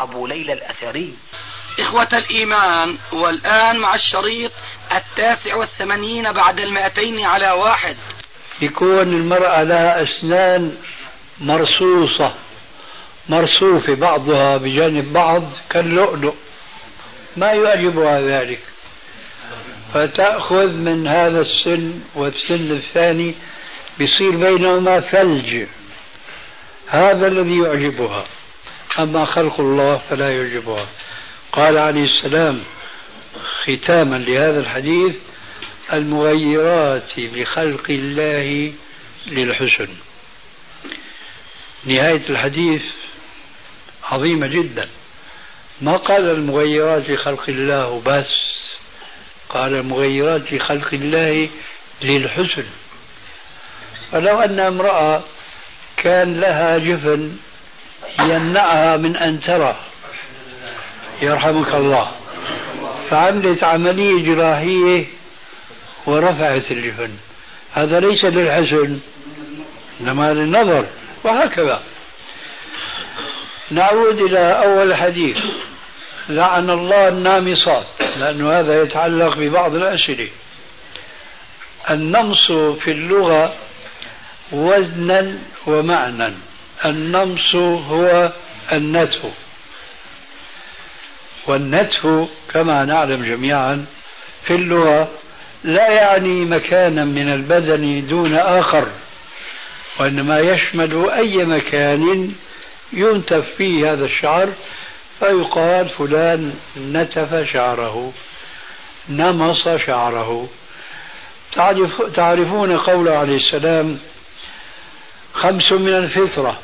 أبو ليلى الأثري. إخوة الإيمان والآن مع الشريط التاسع والثمانين بعد المائتين على واحد. يكون المرأة لها أسنان مرصوصة مرصوفة بعضها بجانب بعض كاللؤلؤ. ما يعجبها ذلك؟ فتأخذ من هذا السن والسن الثاني بيصير بينهما ثلج. هذا الذي يعجبها. أما خلق الله فلا يعجبها. قال عليه السلام ختاما لهذا الحديث المغيرات لخلق الله للحسن. نهاية الحديث عظيمة جدا. ما قال المغيرات لخلق الله بس قال المغيرات لخلق الله للحسن. فلو أن امرأة كان لها جفن يمنعها من أن ترى. يرحمك الله. فعملت عملية جراحية ورفعت الجفن. هذا ليس للحسن إنما للنظر وهكذا. نعود إلى أول حديث. لعن الله النامصات لأن هذا يتعلق ببعض الأسئلة. النمص في اللغة وزنا ومعنى. النمص هو النتف. والنتف كما نعلم جميعا في اللغة لا يعني مكانا من البدن دون آخر وإنما يشمل أي مكان ينتف فيه هذا الشعر فيقال فلان نتف شعره نمص شعره. تعرف تعرفون قوله عليه السلام خمس من الفطرة.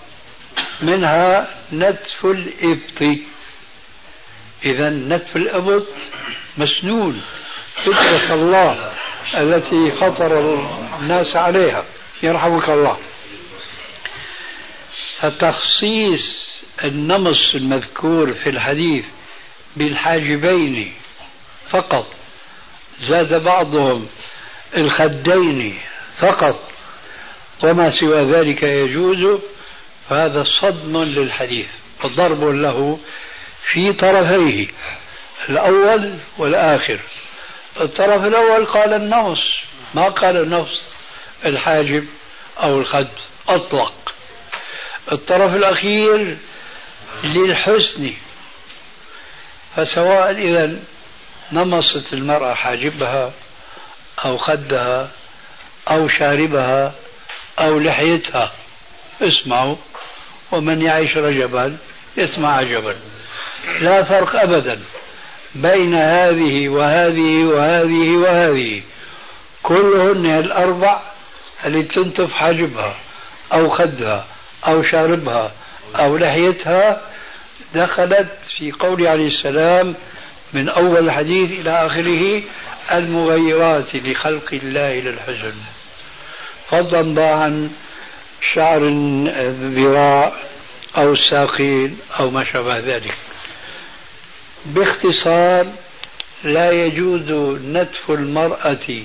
منها نتف الإبط. إذا نتف الإبط مسنون فطرة الله التي فطر الناس عليها. يرحمك الله. فتخصيص النمص المذكور في الحديث بالحاجبين فقط. زاد بعضهم الخدين فقط. وما سوى ذلك يجوز فهذا صدم للحديث وضرب له في طرفيه الأول والآخر. الطرف الأول قال النمص ما قال النفس الحاجب أو الخد أطلق. الطرف الأخير للحسن. فسواء إذا نمصت المرأة حاجبها أو خدها أو شاربها أو لحيتها اسمعوا. ومن يعيش رجبا يسمع عجبا لا فرق أبدا بين هذه وهذه وهذه وهذه. كلهن الأربع اللي تنتف حاجبها أو خدها أو شاربها أو لحيتها دخلت في قول عليه السلام من أول الحديث إلى آخره المغيرات لخلق الله للحزن. فضلا عن شعر الذراع أو الساقين أو ما شابه ذلك. باختصار لا يجوز نتف المرأة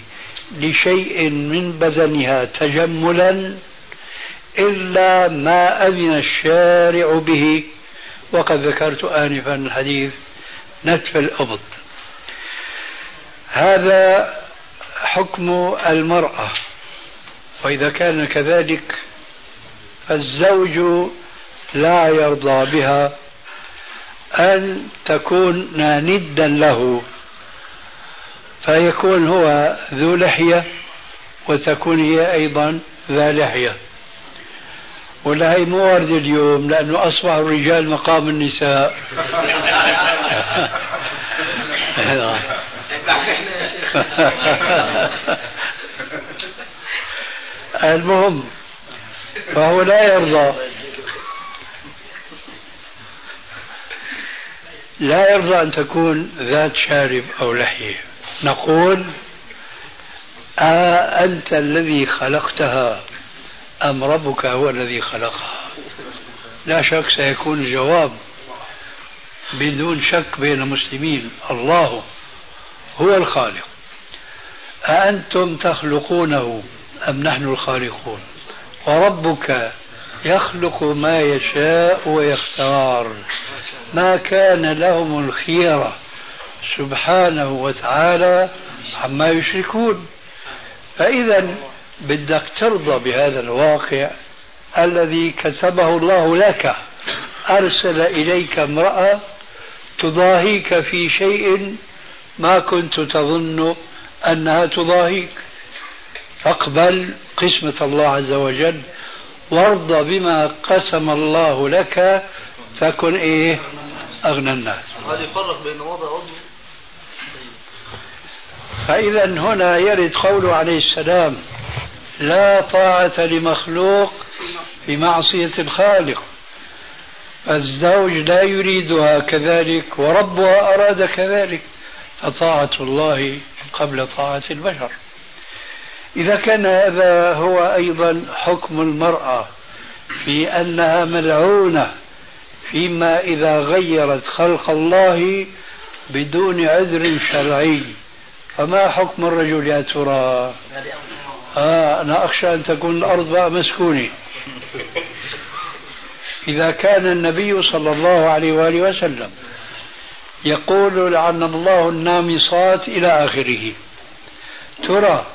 لشيء من بدنها تجملا إلا ما أذن الشارع به. وقد ذكرت آنفا الحديث نتف الأبط هذا حكم المرأة. وإذا كان كذلك فالزوج لا يرضى بها أن تكون ندا له فيكون هو ذو لحية وتكون هي أيضا ذا لحية. ولا هي مو ورد اليوم لأنه أصبح الرجال مقام النساء. المهم فهو لا يرضى. لا يرضى أن تكون ذات شارب أو لحية. نقول أأنت الذي خلقتها أم ربك هو الذي خلقها؟ لا شك سيكون الجواب بدون شك بين المسلمين. الله هو الخالق. أأنتم تخلقونه أم نحن الخالقون؟ وربك يخلق ما يشاء ويختار. ما كان لهم الخيرة سبحانه وتعالى عما يشركون. فإذا بدك ترضى بهذا الواقع الذي كتبه الله لك. أرسل إليك امرأة تضاهيك في شيء ما كنت تظن أنها تضاهيك. فاقبل قسمة الله عز وجل وارضى بما قسم الله لك تكن إيه؟ أغنى الناس. هذا يفرق بين وضع عضو فاذا هنا يرد قوله عليه السلام لا طاعة لمخلوق في معصية الخالق. الزوج لا يريدها كذلك وربها أراد كذلك. فطاعة الله قبل طاعة البشر. إذا كان هذا هو أيضا حكم المرأة في أنها ملعونة فيما إذا غيرت خلق الله بدون عذر شرعي. فما حكم الرجل يا ترى؟ آه أنا أخشى أن تكون الأرض بقى مسكونة. إذا كان النبي صلى الله عليه وآله وسلم يقول لعن الله النامصات إلى آخره. ترى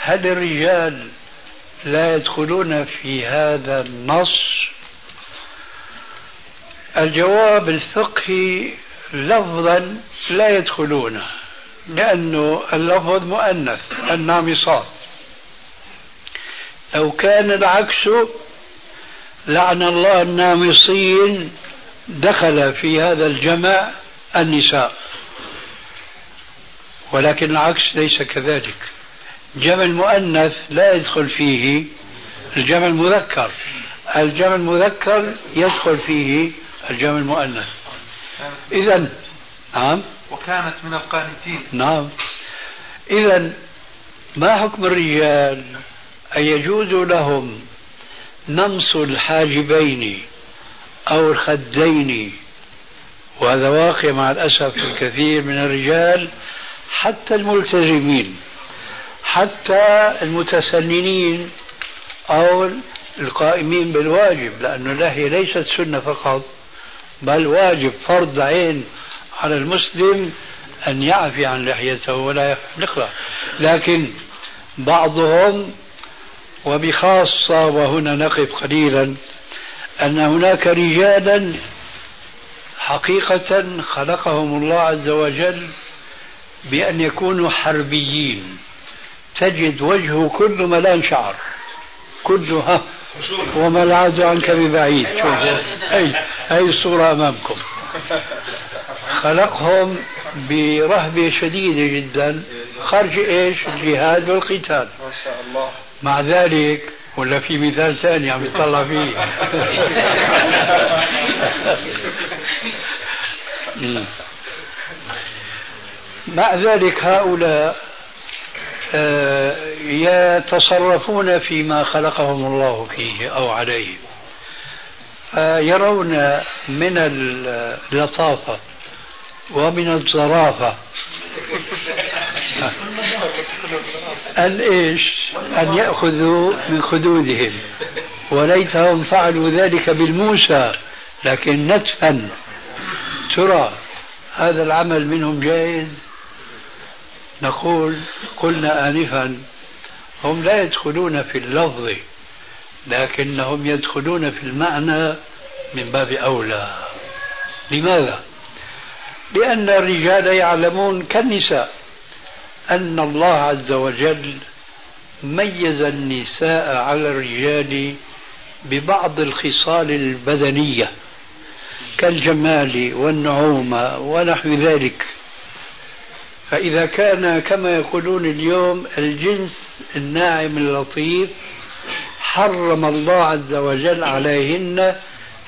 هل الرجال لا يدخلون في هذا النص؟ الجواب الفقهي لفظا لا يدخلون لأنه اللفظ مؤنث النامصات. لو كان العكس لعن الله النامصين دخل في هذا الجمع النساء. ولكن العكس ليس كذلك. جمع المؤنث لا يدخل فيه الجمع المذكر. الجمع المذكر يدخل فيه الجمع المؤنث. إذا نعم. وكانت من القانتين. نعم. إذا ما حكم الرجال؟ أن يجوز لهم نمص الحاجبين أو الخدين؟ وهذا واقع مع الأسف الكثير من الرجال حتى الملتزمين. حتى المتسننين أو القائمين بالواجب لأن اللحية ليست سنة فقط بل واجب فرض عين على المسلم أن يعفي عن لحيته ولا يحلقها لكن بعضهم وبخاصة وهنا نقف قليلا أن هناك رجالا حقيقة خلقهم الله عز وجل بأن يكونوا حربيين. تجد وجهه كله ملان شعر كله ها وما العاد عنك ببعيد. أي هي الصورة أمامكم. خلقهم برهبة شديدة جدا. خرج إيش؟ الجهاد والقتال. ما شاء الله مع ذلك ولا في مثال ثاني عم يطلع فيه. مع ذلك هؤلاء يتصرفون فيما خلقهم الله فيه أو عليه. يرون من اللطافة ومن الظرافه أن إيش؟ أن يأخذوا من خدودهم. وليتهم فعلوا ذلك بالموسى لكن نتفا. ترى هذا العمل منهم جائز نقول قلنا آنفا هم لا يدخلون في اللفظ لكنهم يدخلون في المعنى من باب أولى لماذا؟ لأن الرجال يعلمون كالنساء أن الله عز وجل ميز النساء على الرجال ببعض الخصال البدنية كالجمال والنعومة ونحو ذلك فإذا كان كما يقولون اليوم الجنس الناعم اللطيف حرم الله عز وجل عليهن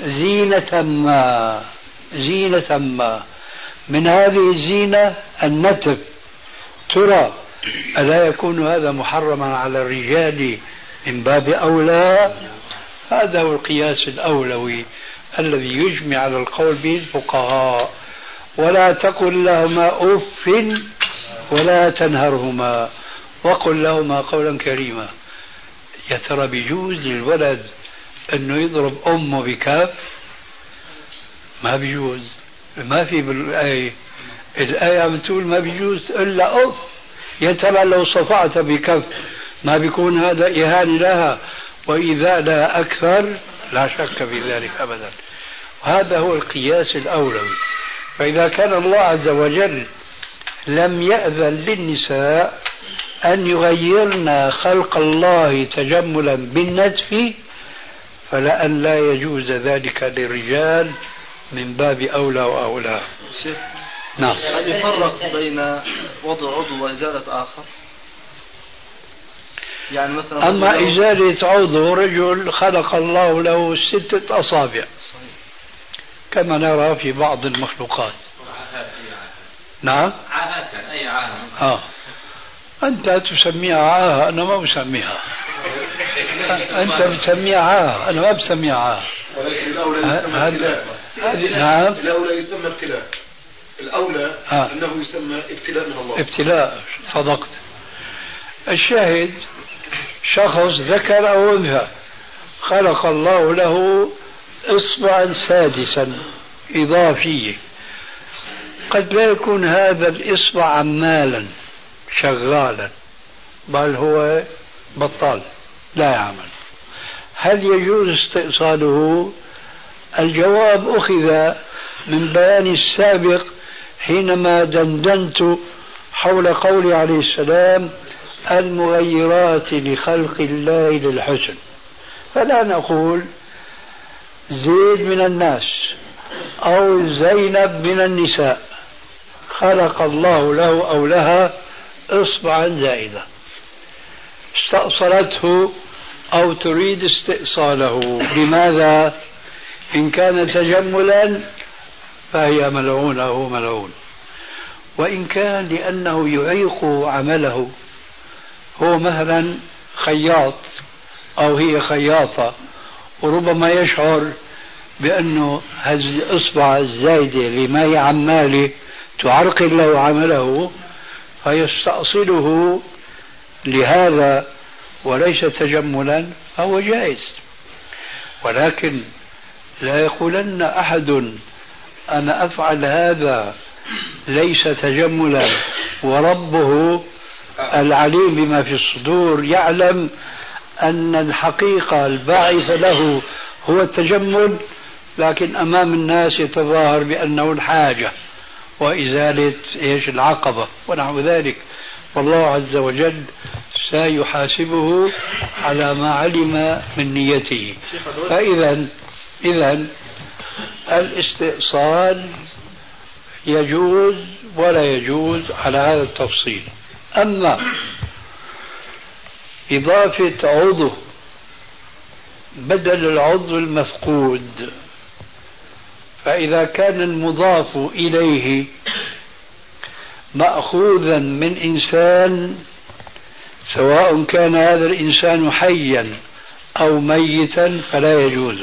زينة ما زينة ما. من هذه الزينة النتف. ترى ألا يكون هذا محرما على الرجال من باب أولى؟ هذا هو القياس الأولوي الذي يجمع على القول به الفقهاء. ولا تقل لهما أف ولا تنهرهما وقل لهما قولا كريما. يا ترى بيجوز للولد انه يضرب أمه بكف ما بيجوز. ما في بالآية. الآية عم تقول ما بيجوز إلا أف. يا ترى لو صفعت بكف ما بيكون هذا إهانة لها؟ وايذاء لها أكثر لا شك في ذلك ابدا. هذا هو القياس الاولوي فإذا كان الله عز وجل لم يأذن للنساء أن يغيرن خلق الله تجملا بالنتف فلأن لا يجوز ذلك للرجال من باب أولى وأولى. نعم. هل يفرق بين وضع عضو وإزالة آخر؟ يعني مثلا أما إزالة عضو رجل خلق الله له ستة أصابع. كما نرى في بعض المخلوقات. نعم؟ يعني أي عاهة آه. أنت تسميها عاهة أنا ما بسميها. أنت بتسميها عاهة أنا ما بسميها عاهة ولكن الأولى يسمى ابتلاء نعم؟ الأولى يسمى ابتلاء. الأولى آه. أنه يسمى ابتلاء من الله. ابتلاء. صدقت. الشاهد شخص ذكر أو أنثى خلق الله له إصبعا سادسا إضافية. قد لا يكون هذا الإصبع عمالا شغالا بل هو بطال لا يعمل. هل يجوز استئصاله؟ الجواب أخذ من بيان السابق حينما دندنت حول قول عليه السلام المغيرات لخلق الله للحسن. فلا نقول زيد من الناس أو زينب من النساء. خلق الله له أو لها إصبعا زائدة. استأصلته أو تريد استئصاله. لماذا؟ إن كان تجملا فهي ملعونة هو ملعون. وإن كان لأنه يعيق عمله هو مثلا خياط أو هي خياطة. وربما يشعر بأنه هذه الإصبع الزايدة لما هي عماله تعرقل له عمله فيستأصله لهذا وليس تجملا فهو جائز. ولكن لا يقولن أحد أنا أفعل هذا ليس تجملا وربه العليم بما في الصدور يعلم أن الحقيقة الباعثة له هو التجمل لكن أمام الناس يتظاهر بأنه الحاجة وإزالة إيش؟ العقبة ونحو ذلك. والله عز وجل سيحاسبه على ما علم من نيته. فإذا إذا الاستئصال يجوز ولا يجوز على هذا التفصيل. أما إضافة عضو بدل العضو المفقود. فإذا كان المضاف إليه مأخوذا من إنسان سواء كان هذا الإنسان حيا أو ميتا فلا يجوز.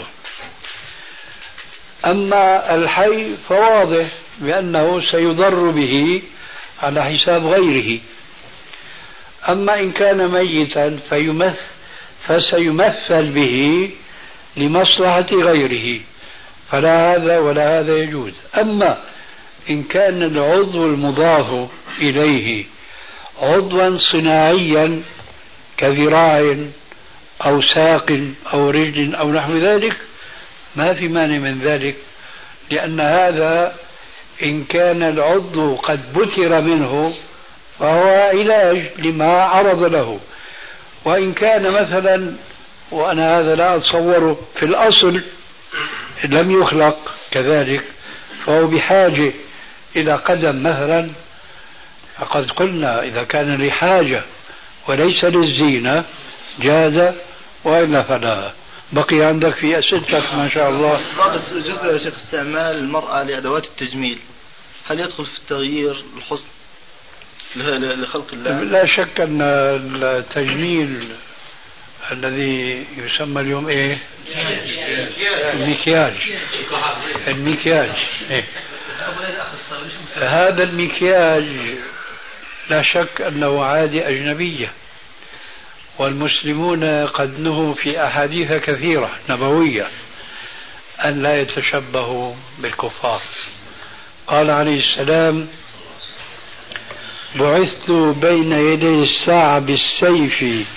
أما الحي فواضح بأنه سيضر به على حساب غيره. أما إن كان ميتا فيمثل فسيمثل به لمصلحة غيره. فلا هذا ولا هذا يجوز. أما إن كان العضو المضاف إليه عضوا صناعيا كذراع أو ساق أو رجل أو نحو ذلك ما في مانع من ذلك لأن هذا إن كان العضو قد بتر منه فهو علاج لما عرض له. وإن كان مثلا وأنا هذا لا أتصوره في الأصل لم يخلق كذلك فهو بحاجة إلى قدم مثلا. فقد قلنا إذا كان لحاجة وليس للزينة جاز وإلا فلا. بقي عندك في أسئلتك ما شاء الله. جزء يا شيخ استعمال المرأة لأدوات التجميل. هل يدخل في التغيير الحسن؟ لخلق الله. لا شك أن التجميل الذي يسمى اليوم إيه؟ المكياج. المكياج. إيه؟ هذا المكياج لا شك أنه عادة أجنبية. والمسلمون قد نهوا في أحاديث كثيرة نبوية أن لا يتشبهوا بالكفار. قال عليه السلام بعثت بين يدي الساعة بالسيف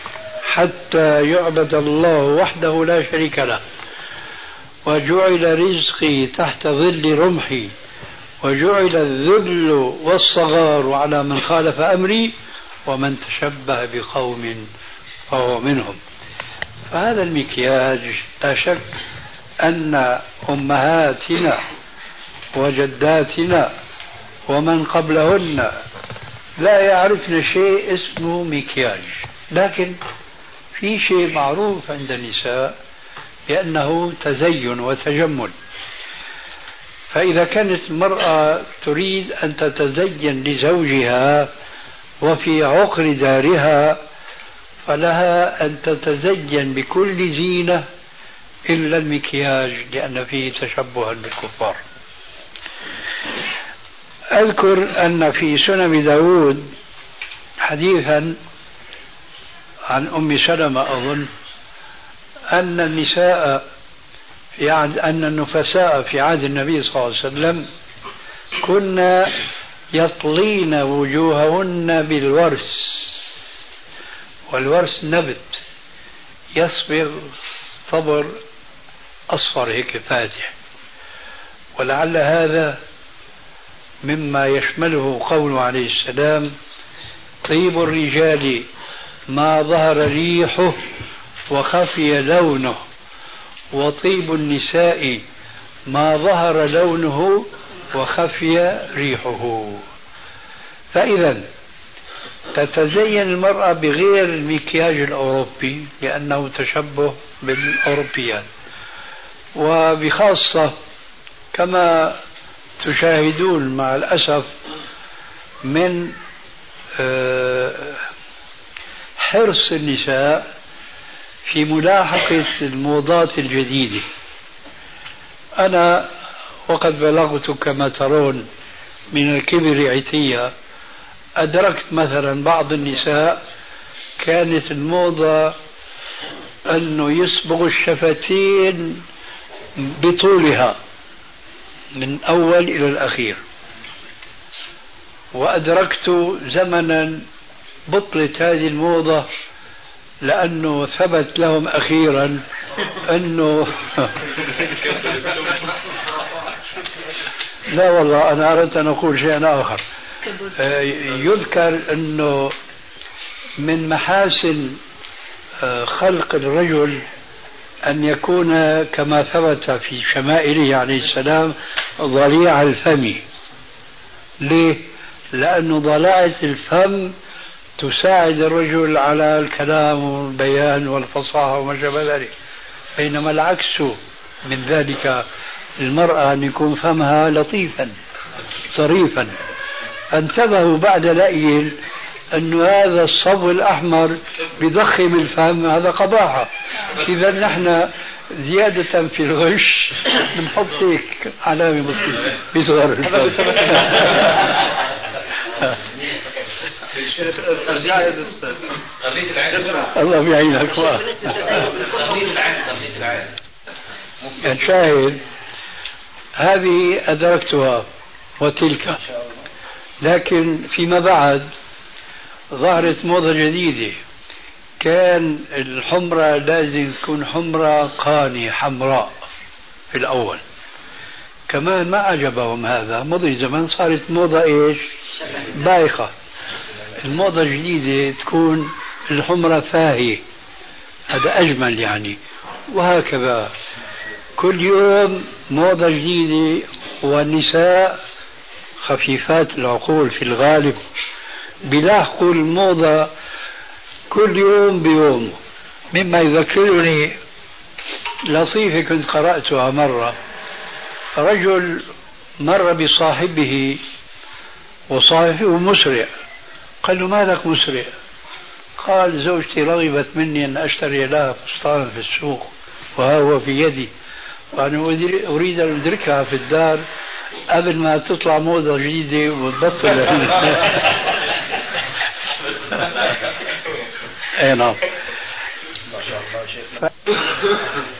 حتى يعبد الله وحده لا شريك له وجعل رزقي تحت ظل رمحي وجعل الذل والصغار على من خالف أمري ومن تشبه بقوم فهو منهم. فهذا المكياج لا شك أن أمهاتنا وجداتنا ومن قبلهن لا يعرفن شيء اسمه مكياج. لكن في شيء معروف عند النساء بأنه تزين وتجمل. فإذا كانت المرأة تريد أن تتزين لزوجها وفي عقر دارها فلها أن تتزين بكل زينة إلا المكياج لأن فيه تشبها بالكفار أذكر أن في سنن داود حديثا عن أم سلمة أظن أن النساء في عهد أن النفساء في عهد النبي صلى الله عليه وسلم كنا يطلين وجوههن بالورس والورس نبت يصبغ صبر أصفر هيك فاتح ولعل هذا مما يشمله قوله عليه السلام طيب الرجال ما ظهر ريحه وخفي لونه وطيب النساء ما ظهر لونه وخفي ريحه. فإذا تتزين المرأة بغير المكياج الأوروبي لأنه تشبه بالأوروبيات وبخاصة كما تشاهدون مع الأسف من آه، حرص النساء في ملاحقة الموضات الجديدة. أنا وقد بلغت كما ترون من الكبر عتية أدركت مثلا بعض النساء كانت الموضة أنه يصبغ الشفتين بطولها. من أول إلى الأخير. وأدركت زمنا بطلت هذه الموضة لأنه ثبت لهم أخيرا أنه لا والله أنا أردت أن أقول شيئا آخر. آه، يذكر أنه من محاسن آه، خلق الرجل أن يكون كما ثبت في شمائله عليه السلام ضليع الفم. ليه؟ لأنه ضلاعة الفم تساعد الرجل على الكلام والبيان والفصاحة وما شابه ذلك. بينما العكس من ذلك المرأة أن يكون فمها لطيفا طريفا انتبهوا بعد لأيل أن هذا الصبغ الأحمر بضخم الفم هذا قباحة. إذا نحن زيادة في الغش بنحط هيك علامة بسيطة بصغر الفم. الله بيعينك الشاهد هذه أدركتها وتلك. لكن فيما بعد ظهرت موضة جديدة كان الحمرة لازم تكون حمرة قاني حمراء في الأول. كمان ما عجبهم هذا. مضي زمان صارت موضة إيش؟ بايخة. الموضة الجديدة تكون الحمرة فاهية. هذا أجمل يعني. وهكذا. كل يوم موضة جديدة والنساء خفيفات العقول في الغالب. بيلاحقوا الموضة كل يوم بيوم. مما يذكرني لطيفة كنت قرأتها مرة. رجل مر بصاحبه وصاحبه مسرع. قال له مالك مسرع؟ قال زوجتي رغبت مني أن أشتري لها فستانا في السوق وها هو في يدي. وأنا أريد أن أدركها في الدار قبل ما تطلع موضة جديدة وتبطل. اي نعم.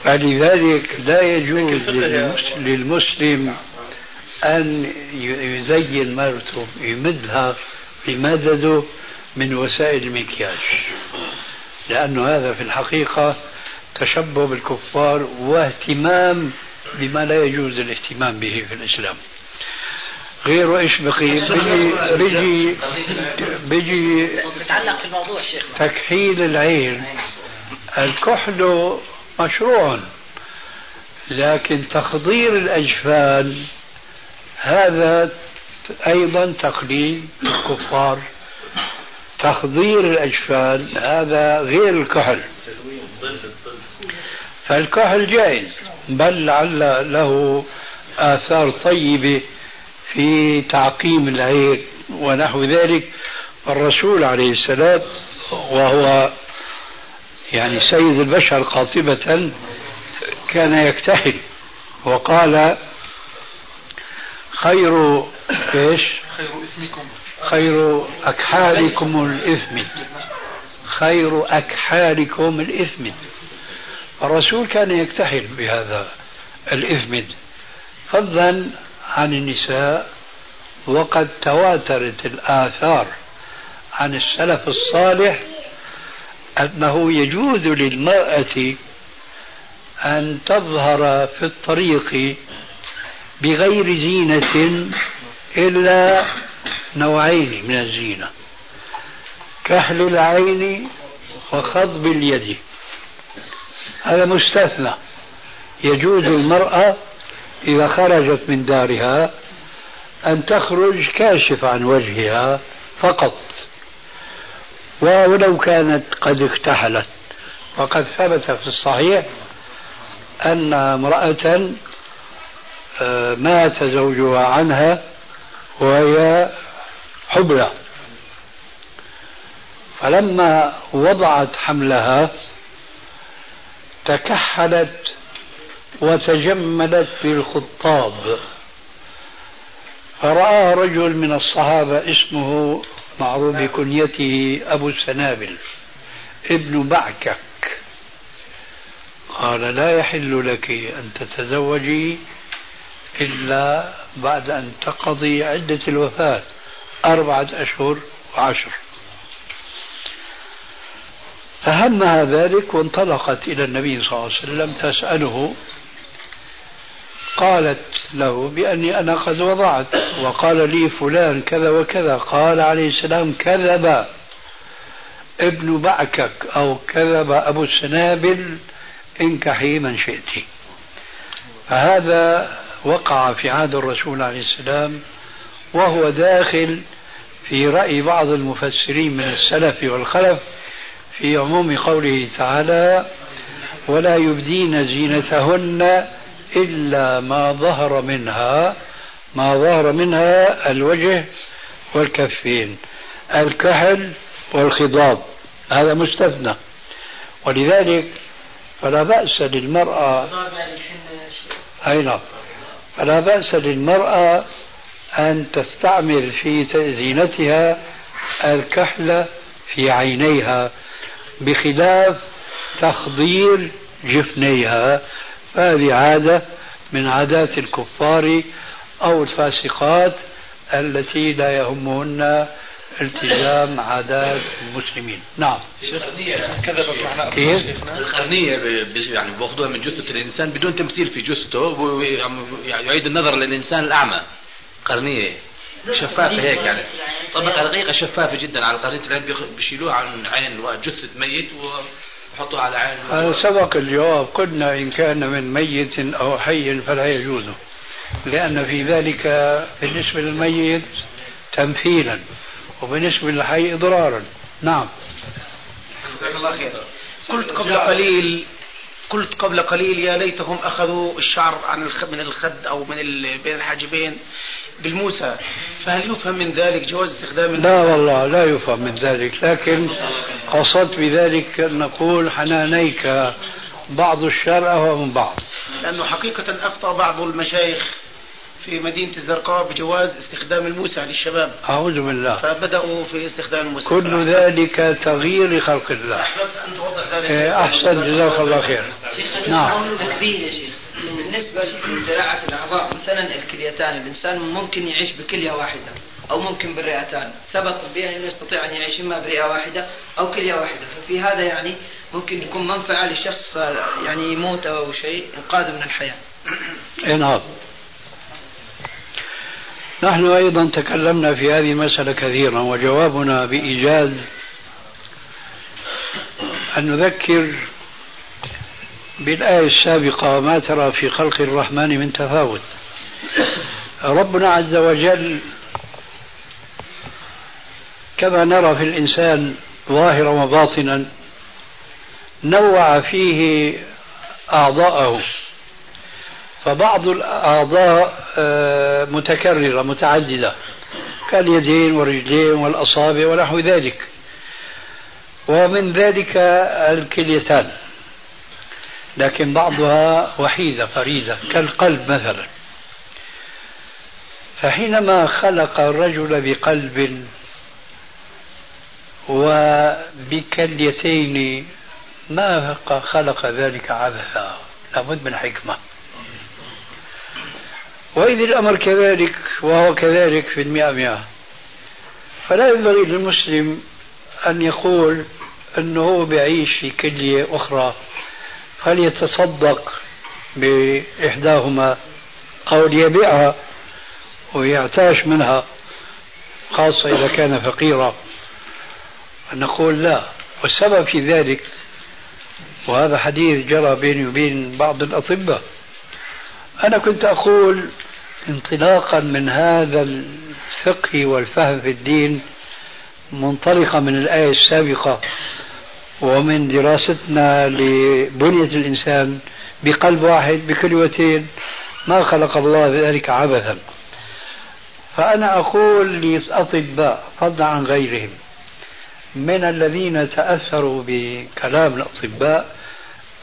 فلذلك لا يجوز للمسلم أن يزين مرته يمدها بمدده من وسائل المكياج. لأن هذا في الحقيقة تشبه بالكفار واهتمام بما لا يجوز الاهتمام به في الإسلام. غير إيش بقي؟ بيجي بيجي بيجي في الموضوع شيخ. تكحيل العين. الكحل مشروع لكن تخضير الاجفان هذا أيضا تقليد الكفار تخضير الاجفان هذا غير الكحل. فالكحل جائز بل لعل له آثار طيبة. في تعقيم العين ونحو ذلك الرسول عليه السلام وهو يعني سيد البشر قاطبة كان يكتحل وقال خير إيش؟ خير اثمكم خير أكحالكم الإثم. خير أكحالكم الإثم. الرسول كان يكتحل بهذا الإثمد فضلا عن النساء وقد تواترت الآثار عن السلف الصالح أنه يجوز للمرأة أن تظهر في الطريق بغير زينة إلا نوعين من الزينة كحل العين وخضب اليد. هذا مستثنى. يجوز المرأة إذا خرجت من دارها أن تخرج كاشف عن وجهها فقط. ولو كانت قد اكتحلت. وقد ثبت في الصحيح أن امرأة آه، مات زوجها عنها وهي حبلى. فلما وضعت حملها تكحلت وتجملت بالخطاب فرأى رجل من الصحابة اسمه معروف بكنيته أبو السنابل ابن بعكك. قال لا يحل لك أن تتزوجي إلا بعد أن تقضي عدة الوفاة أربعة أشهر وعشر. فهمها ذلك وانطلقت إلى النبي صلى الله عليه وسلم تسأله قالت له بأني أنا قد وضعت وقال لي فلان كذا وكذا قال عليه السلام كذب ابن بعكك أو كذب أبو السنابل انكحي من شئت. فهذا وقع في عهد الرسول عليه السلام وهو داخل في رأي بعض المفسرين من السلف والخلف في عموم قوله تعالى ولا يبدين زينتهن إلا ما ظهر منها ما ظهر منها الوجه والكفين الكحل والخضاب هذا مستثنى. ولذلك فلا بأس للمرأة أي نعم فلا بأس للمرأة أن تستعمل في زينتها الكحل في عينيها بخلاف تخضير جفنيها. فهذه عادة من عادات الكفار أو الفاسقات التي لا يهمهن التزام عادات المسلمين. نعم. كذبت معنا كيف؟ القرنية يعني بياخذوها من جثة الإنسان بدون تمثيل في جثته ويعيد النظر للإنسان الأعمى. قرنية. شفافة هيك يعني. طبقة رقيقة شفافة جدا على قرنية العين بيشيلوها عن عين جثة ميت ويحطوها على عين هذا سبق الجواب. قلنا إن كان من ميت أو حي فلا يجوز. لأن في ذلك بالنسبة للميت تمثيلا وبالنسبة للحي إضرارا. نعم. الله خير. قلت قبل قليل قلت قبل قليل يا ليتهم أخذوا الشعر عن من الخد أو من بين الحاجبين بالموسى. فهل يفهم من ذلك جواز استخدام لا والله لا يفهم من ذلك. لكن قصدت بذلك أن نقول حنانيك بعض الشر أهوى من بعض. لأنه حقيقة أفتى بعض المشايخ في مدينة الزرقاء بجواز استخدام الموسى للشباب. أعوذ بالله. فبدأوا في استخدام الموسى. كل ذلك تغيير لخلق الله. أحببت أن توضح ذلك. إيه، أحسن جزاك الله خير. نعم. تكبير يا شيخ. بالنسبة لزراعة الأعضاء مثلا الكليتان الإنسان ممكن يعيش بكلية واحدة أو ممكن بالرئتان. ثبت طبيا أنه يستطيع أن يعيش إما برئة واحدة أو كلية واحدة. ففي هذا يعني ممكن يكون منفعة لشخص يعني يموت أو شيء إنقاذه من الحياة. نعم. نحن أيضا تكلمنا في هذه المسألة كثيرا وجوابنا بإيجاز أن نذكر بالآية السابقة ما ترى في خلق الرحمن من تفاوت. ربنا عز وجل كما نرى في الإنسان ظاهرا وباطنا نوع فيه أعضاءه. فبعض الأعضاء آه، متكررة متعددة كاليدين والرجلين والأصابع ونحو ذلك. ومن ذلك الكليتان. لكن بعضها وحيدة فريدة كالقلب مثلا. فحينما خلق الرجل بقلب وبكليتين ما خلق ذلك عبثا؟ لابد من حكمة. وإذ الأمر كذلك وهو كذلك في المئة مئة. فلا ينبغي للمسلم أن يقول أنه هو في كلية أخرى فليتصدق بإحداهما أو ليبيعها ويعتاش منها خاصة إذا كان فقيرا. نقول لا والسبب في ذلك وهذا حديث جرى بيني وبين بعض الأطباء أنا كنت أقول انطلاقا من هذا الفقه والفهم في الدين منطلقا من الآية السابقة ومن دراستنا لبنية الإنسان بقلب واحد بكلوتين ما خلق الله ذلك عبثا. فأنا أقول للأطباء فضلا عن غيرهم من الذين تأثروا بكلام الأطباء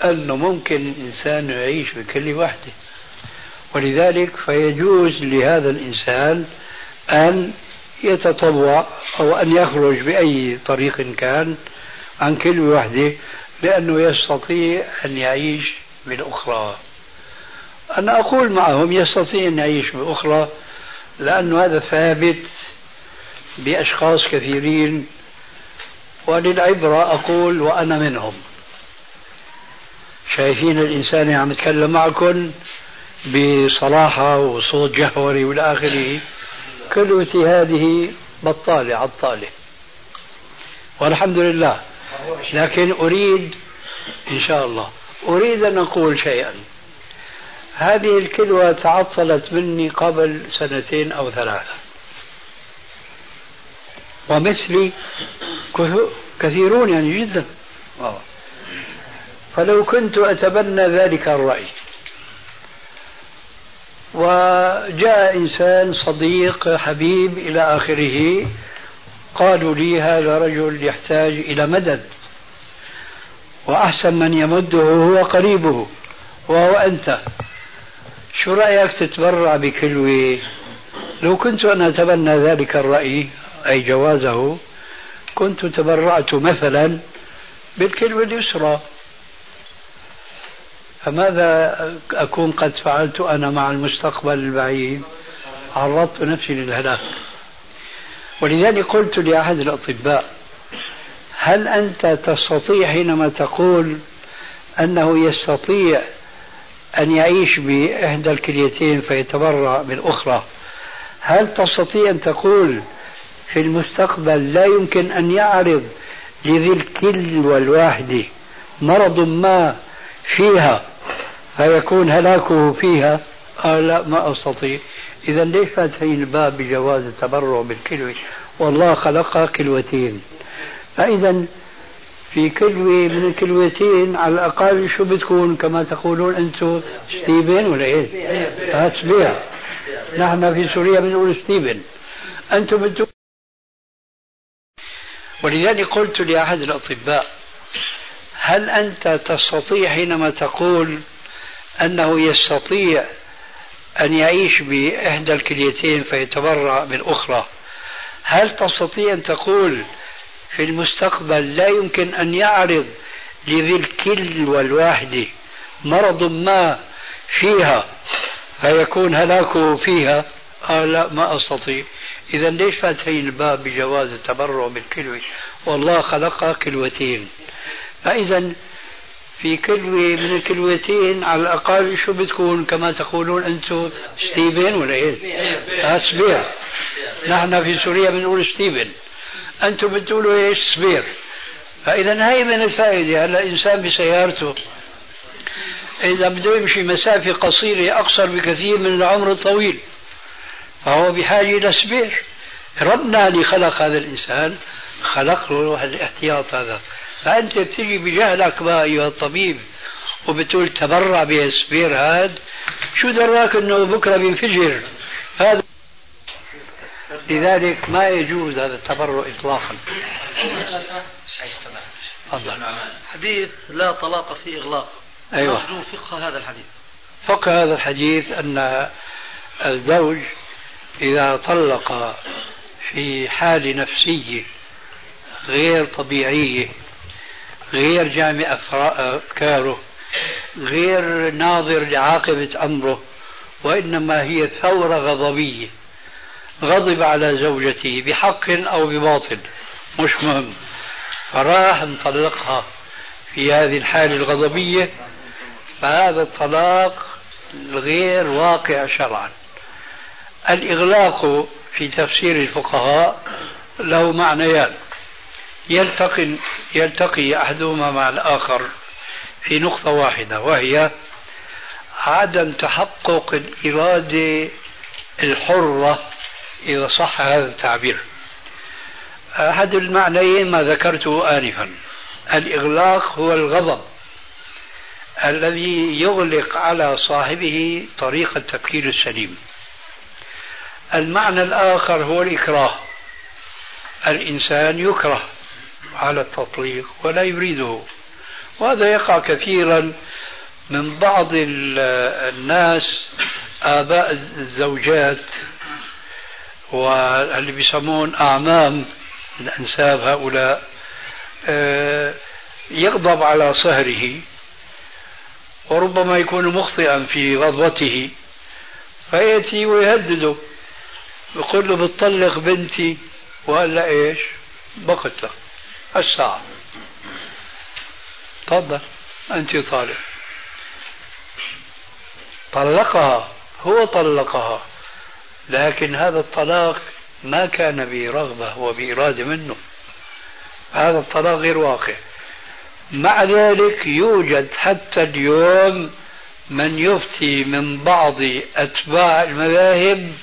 أنه ممكن الإنسان يعيش بكل وحده ولذلك فيجوز لهذا الإنسان أن يتطوع أو أن يخرج بأي طريق كان عن كل وحده لأنه يستطيع أن يعيش بالأخرى. أنا أقول معهم يستطيع أن يعيش بالأخرى لأن هذا ثابت بأشخاص كثيرين وللعبرة أقول وأنا منهم. شايفين الإنسان عم يتكلم معكم بصراحة وصوت جهوري والى آخره كلوتي هذه بطالة عطالة. والحمد لله. لكن أريد إن شاء الله أريد أن أقول شيئا. هذه الكلوة تعطلت مني قبل سنتين أو ثلاثة. ومثلي كثيرون يعني جدا. فلو كنت أتبنى ذلك الرأي. وجاء إنسان صديق حبيب إلى آخره قالوا لي هذا رجل يحتاج إلى مدد. وأحسن من يمده هو قريبه وهو أنت. شو رأيك تتبرع بكلوة؟ لو كنت أنا أتبنى ذلك الرأي أي جوازه كنت تبرعت مثلا بالكلوة اليسرى. فماذا أكون قد فعلت أنا مع المستقبل البعيد؟ عرضت نفسي للهلاك. ولذلك قلت لأحد الأطباء هل أنت تستطيع حينما تقول أنه يستطيع أن يعيش بإحدى الكليتين فيتبرع بالأخرى هل تستطيع أن تقول في المستقبل لا يمكن أن يعرض لذي الكلوة الواحدة مرض ما فيها فيكون هلاكه فيها؟ قال لا ما أستطيع. إذا ليش فاتحين الباب بجواز التبرع بالكلوة؟ والله خلقها كلوتين. فإذا في كلوة من الكلوتين على الأقل شو بتكون؟ كما تقولون أنتم ستبن ولا إيه؟ آه spare نحن في سوريا بنقول ستبن أنتم بتقول ولذلك قلت لأحد الأطباء هل أنت تستطيع حينما تقول أنه يستطيع أن يعيش بإحدى الكليتين فيتبرع بالأخرى هل تستطيع أن تقول في المستقبل لا يمكن أن يعرض لذي الكل والواحدة مرض ما فيها فيكون هلاكه فيها؟ قال لا ما أستطيع. إذا ليش فاتحين الباب بجواز التبرع بالكلوة؟ والله خلقها كلوتين. فإذا في كلوة من الكلوتين على الأقل شو بتكون كما تقولون أنتم ستبن ولا إيه؟ spare. نحن في سوريا بنقول ستبن. أنتم بتقولوا إيش؟ spare. فإذا هاي من الفائدة. هلأ إنسان بسيارته إذا بده يمشي مسافة قصيرة أقصر بكثير من العمر الطويل فهو بحاجة إلى spare. ربنا اللي خلق هذا الإنسان خلق له الاحتياط هذا. فأنت بتجي بجهلك بقى أيها الطبيب وبتقول تبرع ب spare هذا شو دراك إنه بكرة بينفجر؟ هذا لذلك ما يجوز هذا التبرع اطلاقا. حديث لا طلاق في إغلاق. أيوه. فقه هذا الحديث. فقه هذا الحديث أن الزوج إذا طلق في حال نفسيه غير طبيعيه غير جامع افكاره غير ناظر لعاقبة أمره وإنما هي ثورة غضبية غضب على زوجته بحق أو بباطل مش مهم. فراح مطلقها في هذه الحالة الغضبية فهذا الطلاق غير واقع شرعا. الإغلاق في تفسير الفقهاء له معنيان. يلتقي يلتقي أحدهما مع الآخر في نقطة واحدة وهي عدم تحقق الإرادة الحرة إذا صح هذا التعبير. أحد المعنيين ما ذكرته آنفا الإغلاق هو الغضب الذي يغلق على صاحبه طريق التفكير السليم. المعنى الآخر هو الإكراه الإنسان يكره على التطليق ولا يريده وهذا يقع كثيرا من بعض الناس آباء الزوجات واللي بيسمون أعمام الأنساب هؤلاء آه، يغضب على صهره وربما يكون مخطئا في غضبته فيأتي ويهدده يقول له بتطلق بنتي وقال إيش؟ بقتها الساعة تفضل. أنت طالب طلقها. هو طلقها. لكن هذا الطلاق ما كان برغبة وبإرادة منه. هذا الطلاق غير واقع. مع ذلك يوجد حتى اليوم من يفتي من بعض أتباع المذاهب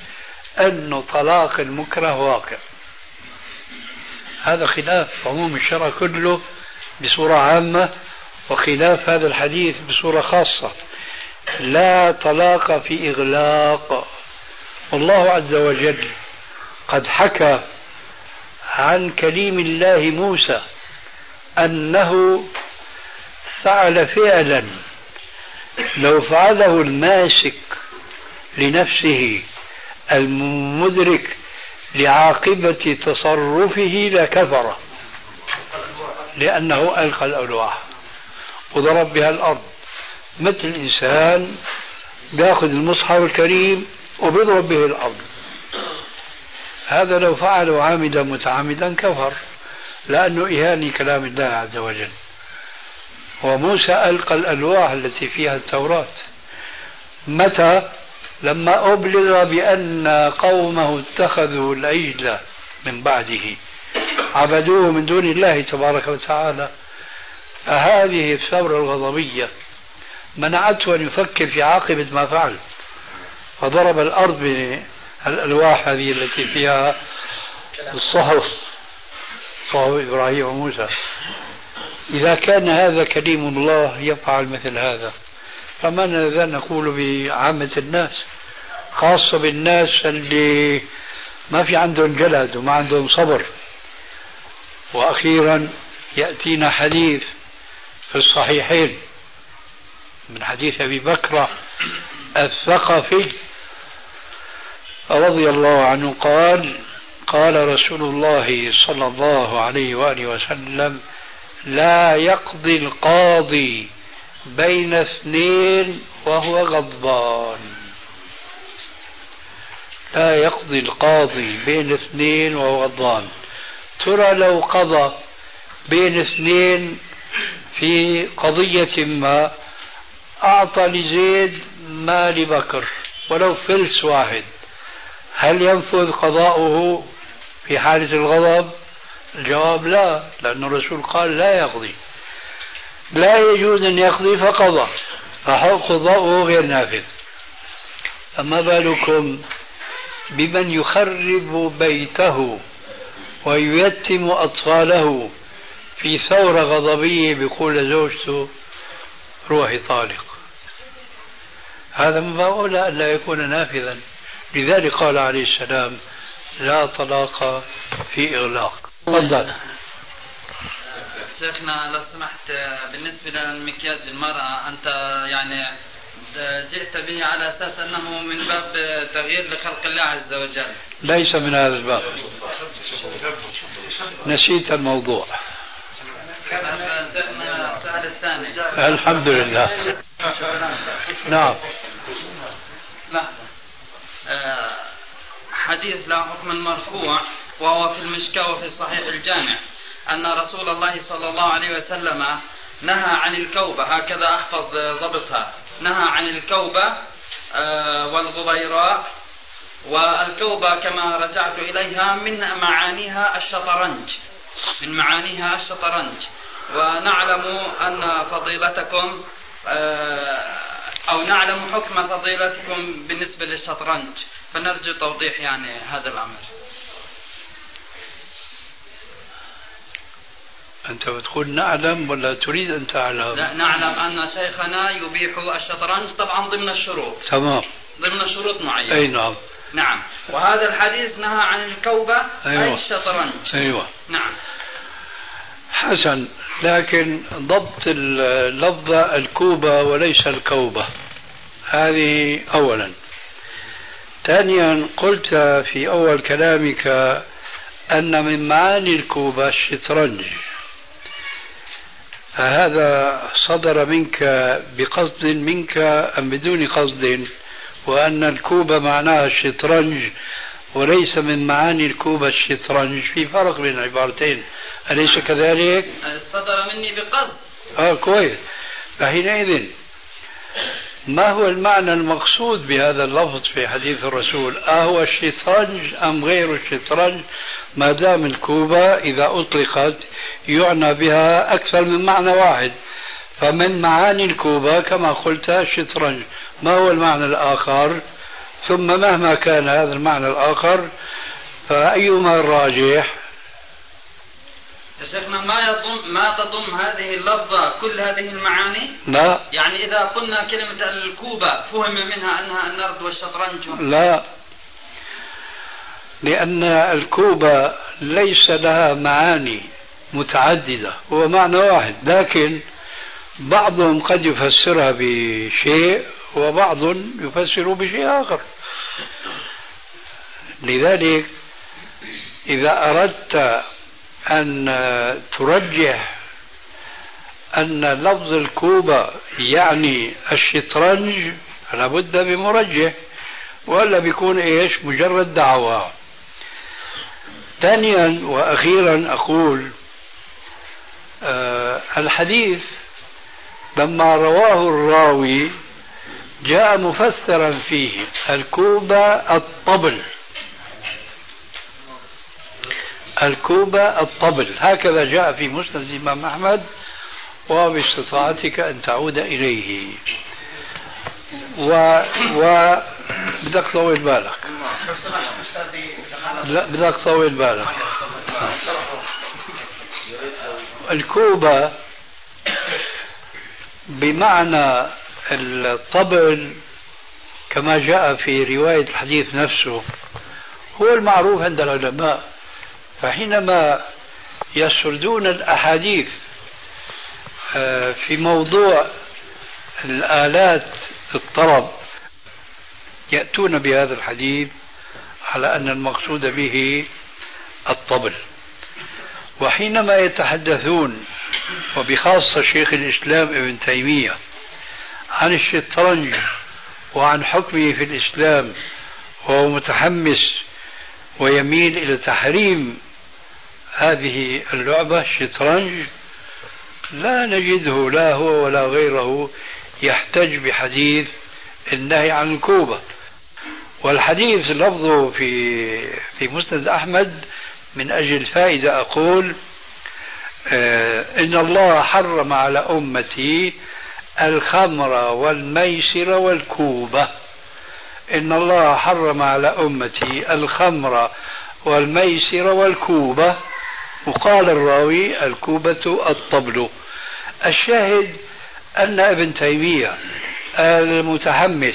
أن طلاق المكره واقع. هذا خلاف عموم الشرع كله بصورة عامة وخلاف هذا الحديث بصورة خاصة. لا طلاق في إغلاق. والله عز وجل قد حكى عن كليم الله موسى أنه فعل فعلا لو فعله الماسك لنفسه المدرك لعاقبة تصرفه لكفر. لأنه ألقى الألواح. وضرب بها الأرض. مثل الإنسان بياخذ المصحف الكريم وبيضرب به الأرض. هذا لو فعله عامدا متعمدا كفر. لأنه إهانة كلام الله عز وجل. وموسى ألقى الألواح التي فيها التوراة. متى؟ لما أبلغ بأن قومه اتخذوا العجل من بعده عبدوه من دون الله تبارك وتعالى فهذه الثورة الغضبية منعته أن يفكر في عاقبة ما فعل فضرب الأرض بالألواح هذه التي فيها الصحف صحف إبراهيم وموسى. إذا كان هذا كريم الله يفعل مثل هذا. فماذا نقول بعامة الناس خاصة بالناس اللي ما في عندهم جلد وما عندهم صبر. وأخيرا يأتينا حديث في الصحيحين من حديث أبي بكر الثقفي رضي الله عنه قال قال رسول الله صلى الله عليه وآله وسلم لا يقضي القاضي بين اثنين وهو غضبان. لا يقضي القاضي بين اثنين وهو غضبان ترى لو قضى بين اثنين في قضية ما أعطى لزيد ما لبكر ولو فلس واحد. هل ينفذ قضاؤه في حالة الغضب؟ الجواب لا لأن الرسول قال لا يقضي. لا يجوز أن يقضي فقضى فحق قضاؤه غير نافذ. فما بالكم بمن يخرب بيته وييتم أطفاله في ثورة غضبية بيقول لزوجته روحي طالق. هذا من باب أولى أن لا يكون نافذا. لذلك قال عليه السلام لا طلاق في إغلاق. تفضل. شيخنا لو سمحت بالنسبة للمكياج المرأة أنت يعني جئت به على أساس أنه من باب تغيير لخلق الله عز وجل. ليس من هذا الباب. نسيت الموضوع. السؤال الثاني الحمد لله. نعم. لحظة حديث له حكم مرفوع وهو في المشكاة وفي صحيح الجامع أن رسول الله صلى الله عليه وسلم نهى عن الكوبة هكذا أحفظ ضبطها. نهى عن الكوبة آه، والغبيراء والكوبة كما رجعت إليها من معانيها الشطرنج من معانيها الشطرنج. ونعلم أن فضيلتكم آه، أو نعلم حكم فضيلتكم بالنسبة للشطرنج. فنرجو توضيح يعني هذا الأمر. أنت بتقول نعلم ولا تريد أن تعلم؟ لا نعلم أن شيخنا يبيح الشطرنج طبعا ضمن الشروط. تمام. ضمن شروط معينة. أي نعم. نعم. وهذا الحديث نهى عن الكوبة أيوة. أي الشطرنج. أيوة. نعم. حسن لكن ضبط اللفظة الكوبة وليس الكوبة. هذه أولا. ثانيا قلت في أول كلامك أن من معاني الكوبة الشطرنج. فهذا صدر منك بقصد منك أم بدون قصد؟ وأن الكوبة معناها الشطرنج وليس من معاني الكوبة الشطرنج. في فرق بين العبارتين أليس كذلك؟ صدر مني بقصد. آه كويس. فحينئذ ما هو المعنى المقصود بهذا اللفظ في حديث الرسول؟ أهو الشطرنج أم غير الشطرنج؟ ما دام الكوبة إذا أطلقت يعنى بها أكثر من معنى واحد. فمن معاني الكوبة كما قلت الشطرنج ما هو المعنى الآخر؟ ثم مهما كان هذا المعنى الآخر فأيما الراجح؟ يا شيخنا ما يضم ما تضم هذه اللفظة كل هذه المعاني؟ لا. يعني إذا قلنا كلمة الكوبة فهم منها أنها النرد والشطرنج. لا. لأن الكوبة ليس لها معاني. متعددة هو معنى واحد. لكن بعضهم قد يفسرها بشيء وبعض يفسر بشيء آخر. لذلك إذا أردت أن ترجح أن لفظ الكوبة يعني الشطرنج فلا بد بمرجح ولا بيكون إيش؟ مجرد دعوة. ثانيا وأخيرا أقول الحديث لما رواه الراوي جاء مفسرا فيه الكوبة الطبل. الكوبة الطبل. هكذا جاء في مسند الإمام أحمد وباستطاعتك أن تعود إليه. و, و بدك تطول بالك. لا بدك تطول بالك. الكوبة بمعنى الطبل كما جاء في رواية الحديث نفسه هو المعروف عند العلماء. فحينما يسردون الأحاديث آه، في موضوع الآلات الطرب يأتون بهذا الحديث على أن المقصود به الطبل. وحينما يتحدثون وبخاصة شيخ الإسلام ابن تيمية عن الشطرنج وعن حكمه في الإسلام وهو متحمس ويميل إلى تحريم هذه اللعبة الشطرنج لا نجده لا هو ولا غيره يحتج بحديث النهي عن الكوبة. والحديث لفظه في في مسند أحمد من أجل فائدة أقول آه إن الله حرم على أمتي الخمر والميسر والكوبة. إن الله حرم على أمتي الخمر والميسر والكوبة. وقال الراوي الكوبة الطبل. الشاهد أن ابن تيمية المتحمس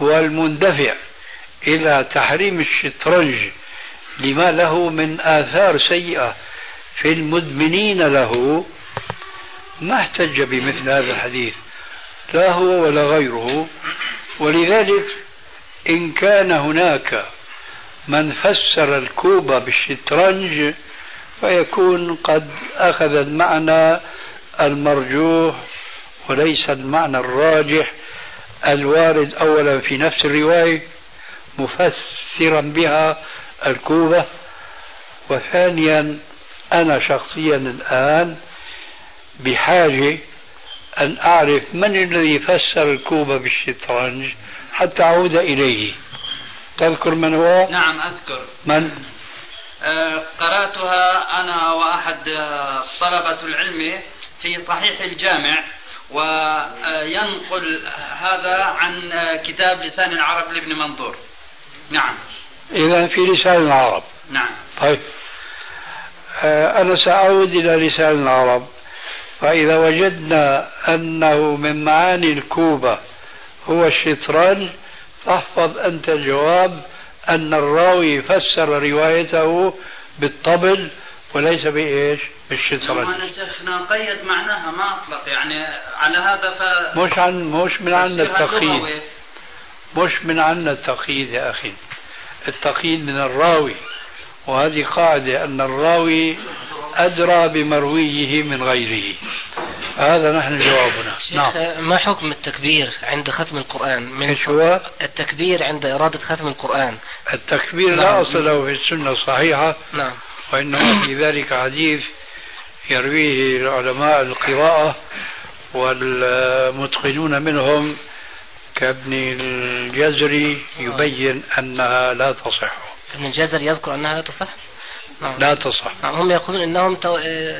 والمندفع إلى تحريم الشطرنج لما له من آثار سيئة في المدمنين له ما احتج بمثل هذا الحديث لا هو ولا غيره. ولذلك إن كان هناك من فسر الكوبة بالشطرنج فيكون قد أخذ المعنى المرجوح وليس المعنى الراجح الوارد أولا في نفس الرواية مفسرا بها الكوبة وثانيا أنا شخصيا الآن بحاجة أن أعرف من الذي فسر الكوبة بالشطرنج حتى أعود إليه. تذكر من هو؟ نعم أذكر. من؟ آه، قرأتها أنا وأحد آه، طلبة العلم في صحيح الجامع وينقل هذا عن آه، كتاب لسان العرب لابن منظور. نعم. إذا في لسان العرب نعم طيب أنا سأعود إلى لسان العرب فإذا وجدنا أنه من معاني الكوبة هو الشطرنج فاحفظ أنت الجواب أن الراوي فسر روايته بالطبل وليس بإيش؟ بالشطرنج. أنا شيخنا قيد معناها ما أطلق يعني على هذا ف مش عن مش من عنا التقييد. مش من عنا التقييد يا أخي. التقييد من الراوي. وهذه قاعدة أن الراوي أدرى بمرويه من غيره. هذا نحن جوابنا. نعم. ما حكم التكبير عند ختم القرآن؟ من هو؟ التكبير عند إرادة ختم القرآن. التكبير نعم. لا أصل له في السنة الصحيحة نعم. وإنما في ذلك حديث يرويه علماء القراءة والمتقنون منهم كابن الجزري يبين أنها لا تصح ابن الجزري يذكر أنها لا تصح نعم. لا تصح نعم هم يقولون إنهم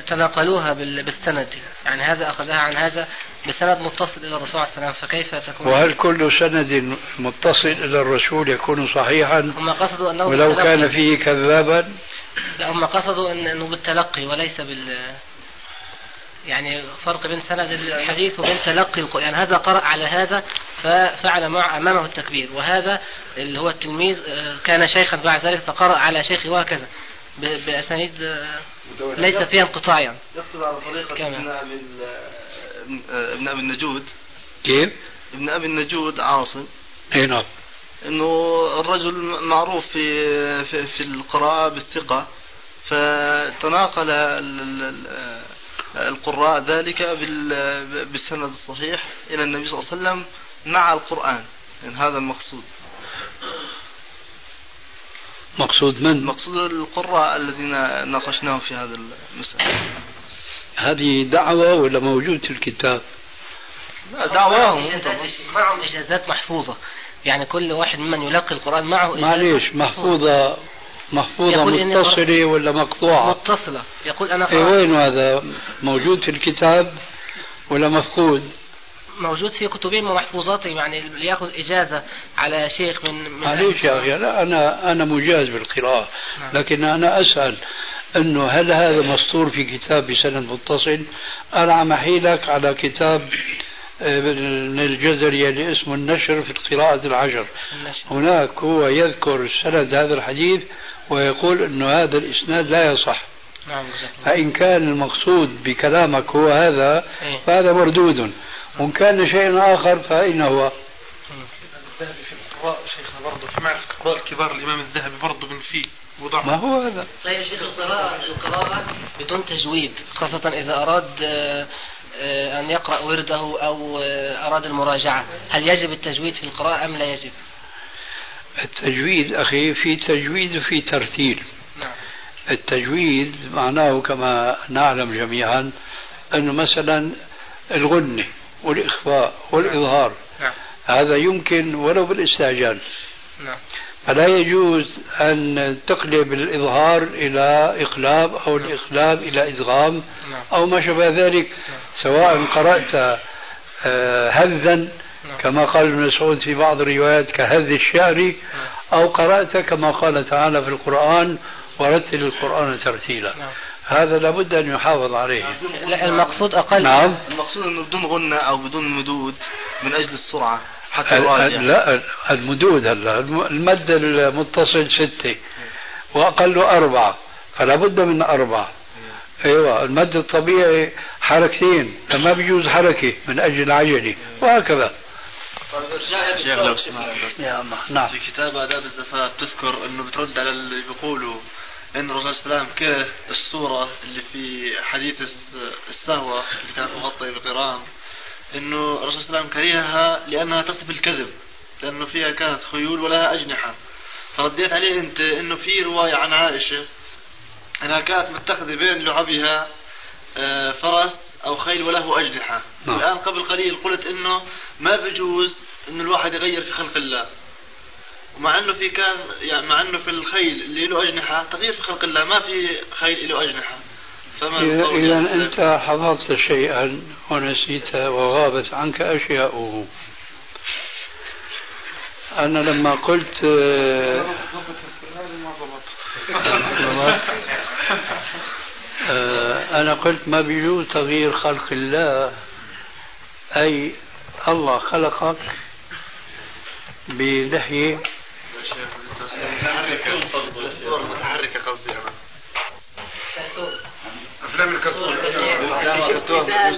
تناقلوها بالسند يعني هذا أخذها عن هذا بسند متصل إلى الرسول عليه السلام فكيف تكون وهل كل سند متصل إلى الرسول يكون صحيحا؟ هم قصدوا أنه ولو. كان فيه كذابا؟ لا هم قصدوا إنه بالتلقي وليس بال يعني فرق بين سند الحديث وبين تلقي القرآن. يعني هذا قرأ على هذا ففعل مع أمامه التكبير. وهذا اللي هو التلميذ آه، كان شيخا بعد ذلك فقرأ على شيخه وهكذا. بأسانيد آه، ليس فيها انقطاع يعني يقصد على طريقة ابن أبي ابن أبي النجود. كيف؟ ابن أبي النجود عاصم. أي نعم. إنه الرجل معروف في في, في القراءة بالثقة فتناقل القراء ذلك بالسند الصحيح إلى النبي صلى الله عليه وسلم مع القرآن. يعني هذا المقصود. مقصود من؟ مقصود القراء الذين ناقشناهم في هذا المسألة. هذه دعوة ولا موجود في الكتاب؟ دعواهم معهم إجازات محفوظة. يعني كل واحد ممن يلقي القرآن معه معليش محفوظة. محفوظة متصلة ولا مقطوعة؟ متصلة يقول أنا إيه وين هذا؟ موجود في الكتاب ولا مفقود؟ موجود في كتبهم ومحفوظاتهم يعني ليأخذ إجازة على شيخ من, من معليش يا أخي لا أنا أنا مجاز بالقراءة نعم. لكن أنا أسأل أنه هل هذا مسطور في كتاب بسند متصل؟ أنا عم أحيلك على كتاب من الجزري اللي اسمه النشر في القراءة العشر هناك هو يذكر سند هذا الحديث ويقول أنه هذا الإسناد لا يصح. نعم فإن كان المقصود بكلامك هو هذا إيه. فهذا مردود. وإن كان شيء آخر فأين هو؟ الذهبي في القراء شيخنا برضه في معرفة القراء الكبار الإمام الذهبي برضه من فيه وضع ما هو هذا؟ طيب يا شيخ القراءة القراءة بدون تجويد خاصة إذا أراد آه، آه، أن يقرأ ورده أو آه، أراد المراجعة. هل يجب التجويد في القراءة أم لا يجب؟ التجويد أخي في تجويد وفي ترتيل نعم. التجويد معناه كما نعلم جميعا أنه مثلا الغنة والإخفاء والإظهار نعم. هذا يمكن ولو بالاستعجال نعم. فلا يجوز أن تقلب الإظهار إلى إقلاب أو الإقلاب إلى إدغام نعم. أو ما شابه ذلك نعم. سواء قرأت آه، هذا نعم. كما قال ابن مسعود في بعض الروايات كهذ الشعر أو قرأت كما قال تعالى في القرآن ورتل القرآن ترتيلا. هذا لابد أن يحافظ عليه. لا المقصود أقل. نعم. المقصود أنه بدون غنة أو بدون مدود من أجل السرعة حتى لا المدود هلا المد المتصل ستة وأقله أربعة فلا بد من أربعة. أيوه المد الطبيعي حركتين فما بيجوز حركة من أجل العجله وهكذا. شيخ لو سمحت يا الله. نعم. في كتاب آداب الزفاف تذكر إنه بترد على اللي بيقولوا إن الرسول صلى الله عليه وسلم كره الصورة اللي في حديث السهوة اللي كانت مغطية بقران إنه الرسول صلى الله عليه وسلم كرهها لأنها تصف الكذب لأنه فيها كانت خيول ولها أجنحة. فرديت عليه أنت إنه في رواية عن عائشة أنها كانت متخذة بين لعبها فرس أو خيل وله أجنحة. نعم. الآن قبل قليل قلت إنه ما بجوز انه الواحد يغير في خلق الله. ومع إنه في كان يعني مع إنه في الخيل اللي له أجنحة تغيير في خلق الله ما في خيل له أجنحة. إذا أنت حفظت شيئا ونسيت وغابت عنك أشياء أنا لما قلت آه، أنا قلت ما بيجوز تغيير خلق الله. أي الله خلقك بلحية. متحركة قصدي أنا. أفلام الكرتون.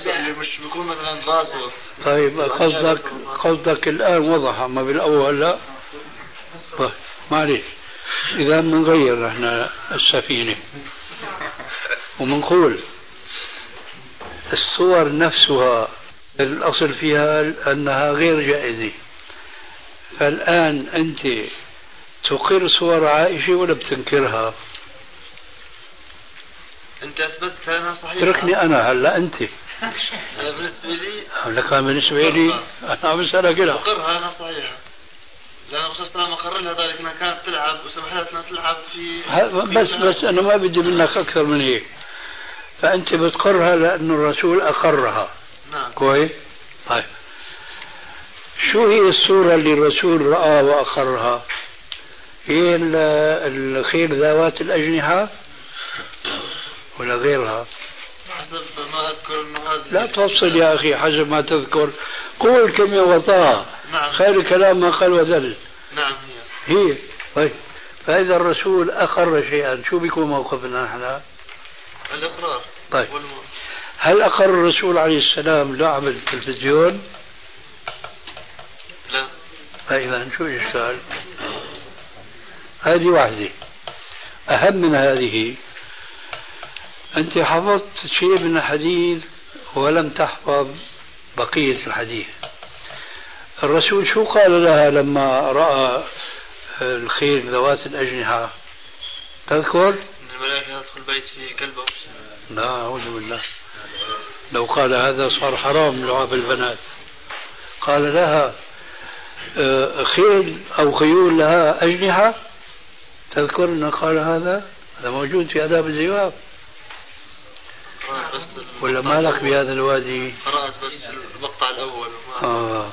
اللي مش بيكون مثلا راسه طيب قصدك قصدك الآن وضح اما بالأول لا. طيب معلش إذا بنغير إحنا السفينة. وبنقول الصور نفسها الأصل فيها أنها غير جائزة. فالآن أنت تقر صور عائشة ولا بتنكرها؟ أنت أثبتت انها صحيحه اتركني أنا هلأ أنت. أنا بالنسبة لي لك بالنسبة لي أنا عم بسألك لها اقرها أنها صحيحة. لأن الرسول صلى الله عليه وسلم اقر لها ذلك إنها كانت تلعب وسمح لها انها تلعب في, بس بس أنا ما بدي منك أكثر من هيك. فأنت بتقرها لأنه الرسول أقرها. نعم. كويس؟ طيب. شو هي الصورة اللي الرسول رأى وأقرها؟ هي الخيل ذوات الأجنحة ولا غيرها؟ حسب ما أذكر لا توصل يا أخي حسب ما تذكر. قول كلمة وطاعة نعم. خير الكلام ما قال ودل نعم. هي. هي طيب. فإذا الرسول أقر شيئا شو بيكون موقفنا نحن؟ الإقرار. طيب. هل أقر الرسول عليه السلام لعب التلفزيون؟ لا. فإذا شو الإشكال؟ هذه واحدة. أهم من هذه. أنت حفظت شيء من الحديث ولم تحفظ بقية الحديث. الرسول شو قال لها لما رأى الخيل ذوات الأجنحة؟ تذكر؟ الملائكة تدخل بيت فيه كلبة لا أعوذ بالله. لو قال هذا صار حرام لعاب البنات. قال لها آه، خيل أو خيول لها أجنحة؟ تذكر أنه قال هذا؟ هذا موجود في آداب الزواج. ولا مالك بهذا الوادي؟ قرأت بس المقطع الأول. آه.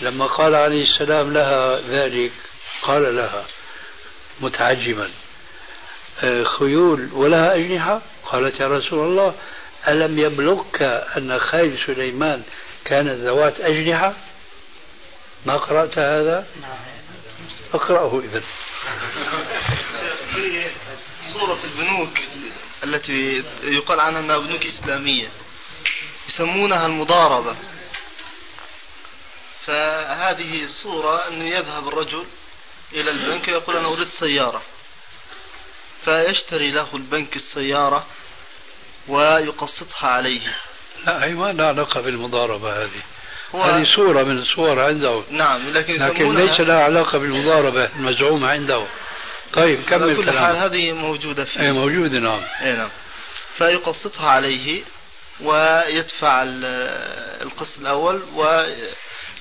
لما قال عليه السلام لها ذلك قال لها متعجبا. خيول ولها أجنحة؟ قالت يا رسول الله ألم يبلغك أن خيل سليمان كانت ذوات أجنحة؟ ما قرأت هذا؟ اقرأه إذا صورة البنوك التي يقال عنها أنها بنوك إسلامية يسمونها المضاربة. فهذه صورة أنه يذهب الرجل إلى البنك ويقول أنا أريد سيارة. فيشتري له البنك السيارة ويقسطها عليه. لا هي ما لها علاقة بالمضاربة هذه. هذه صورة من الصور عنده. نعم لكن, لكن ليس لها علاقة بالمضاربة المزعومة عنده. طيب كمل كل حال هذه موجودة فيه. اي موجودة نعم. اي نعم. فيقسطها عليه ويدفع القسط الأول و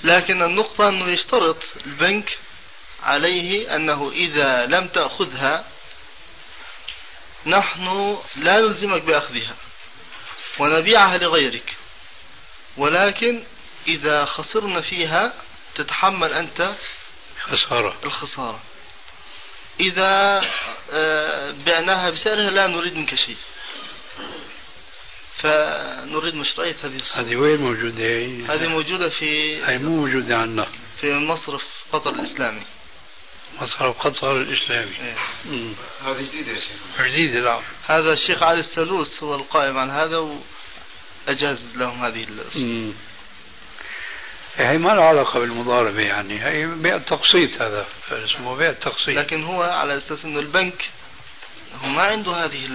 لكن النقطة أنه يشترط البنك عليه أنه إذا لم تأخذها نحن لا نلزمك بأخذها ونبيعها لغيرك ولكن إذا خسرنا فيها تتحمل أنت خسارة الخسارة. إذا آه، بعناها بسعرها لا نريد منك شيء. فنريد مشروعية هذه الصورة. هذه وين موجودة؟ هي؟ هذه موجودة في هي مو موجودة عندنا. في مصرف قطر الإسلامي. مصرف قطر الإسلامي. إيه. هذه جديدة يا شيخ. جديدة نعم. هذا الشيخ علي السلوس هو القائم عن هذا وأجاز لهم هذه الصورة هي ما لها علاقة بالمضاربة يعني هي بيع التقسيط هذا اسمه بيع التقسيط. لكن هو على أساس أنه البنك هو ما عنده هذه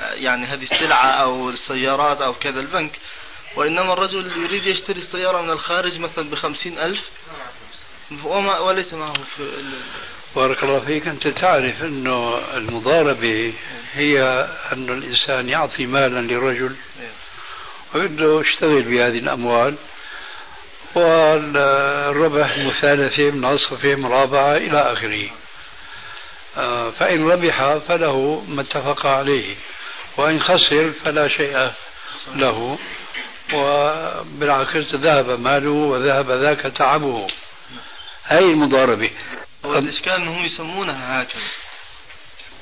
يعني هذه السلعة أو السيارات أو كذا البنك. وإنما الرجل يريد يشتري السيارة من الخارج مثلا بخمسين ألف وما وليس معه في بارك الله فيك. أنت تعرف أنه المضاربة هي أن الإنسان يعطي مالا لرجل ويبدأ يشتغل بهذه الأموال والربح مثالثة منعصفة مرابعة إلى آخره. آه، فإن ربح فله ما اتفق عليه وإن خسر فلا شيء له وبالعكس ذهب ماله وذهب ذاك تعبه. هاي المضاربة والإشكال أنهم يسمونها هكذا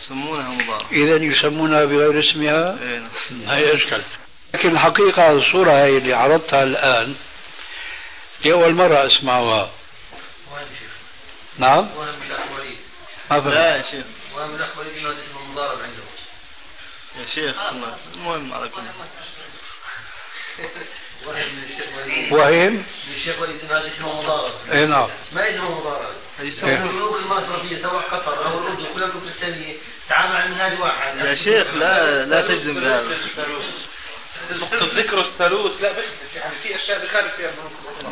يسمونها مضاربة إذا يسمونها بغير اسمها إيه نعم. هاي أشكال. لكن الحقيقة الصورة هاي اللي عرضتها الآن لأول مرة أسمعها. نعم؟ ما فهم لا يا شيخ. وهم الأخبرين أنه اسمه مضارب عنده يا شيخ. المهم على كل وهم الشيخ وليد. هذا اسمه مضارب. اي نعم. ما اسمه مضارب؟ يسمونه البنوك المصرفيه سواء قطر أو الاردن كل البنوك الاسلاميه تعامل على منهاج واحد. يا شيخ لا لا تجزم بهذا. نقطة ذكر الثالوث. لا يعني في أشياء بخالف فيها.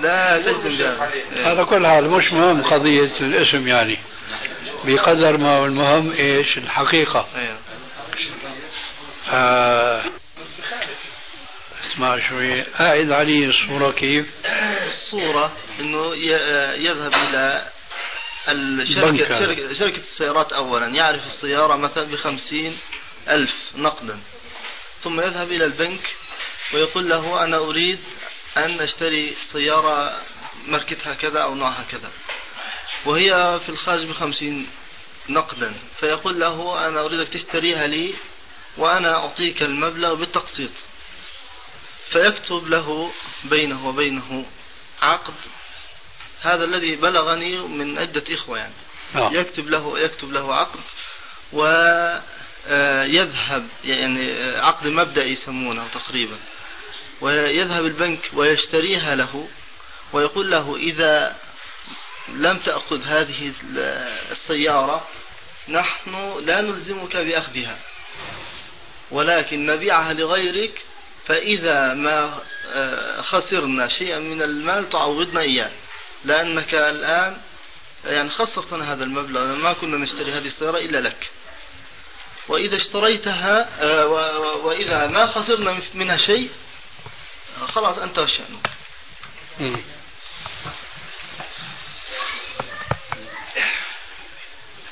لا تجزم بهذا. هذا كل حال. مش مهم قضية الاسم يعني. بقدر ما المهم إيش؟ الحقيقة. أيوه. آه. اسمع شوي أعد علي الصورة كيف؟ الصورة أنه يذهب إلى الشركة شركة, شركة السيارات أولا. يعرف السيارة مثلا بخمسين ألف نقدا. ثم يذهب إلى البنك ويقول له أنا أريد أن أشتري سيارة ماركتها كذا أو نوعها كذا. وهي في الخارج بخمسين نقدا. فيقول له أنا أريدك تشتريها لي وأنا أعطيك المبلغ بالتقسيط. فيكتب له بينه وبينه عقد. هذا الذي بلغني من عدة إخوة يعني. أوه. يكتب له يكتب له عقد ويذهب يعني عقد مبدئي يسمونه تقريبا. ويذهب البنك ويشتريها له ويقول له إذا لم تأخذ هذه السيارة نحن لا نلزمك بأخذها ولكن نبيعها لغيرك فإذا ما آه، خسرنا شيئا من المال تعوضنا إياه. لأنك الآن يعني خسرتنا هذا المبلغ ما كنا نشتري هذه السيارة إلا لك. وإذا اشتريتها آه، وإذا ما خسرنا منها شيء خلاص أنت وشأنك.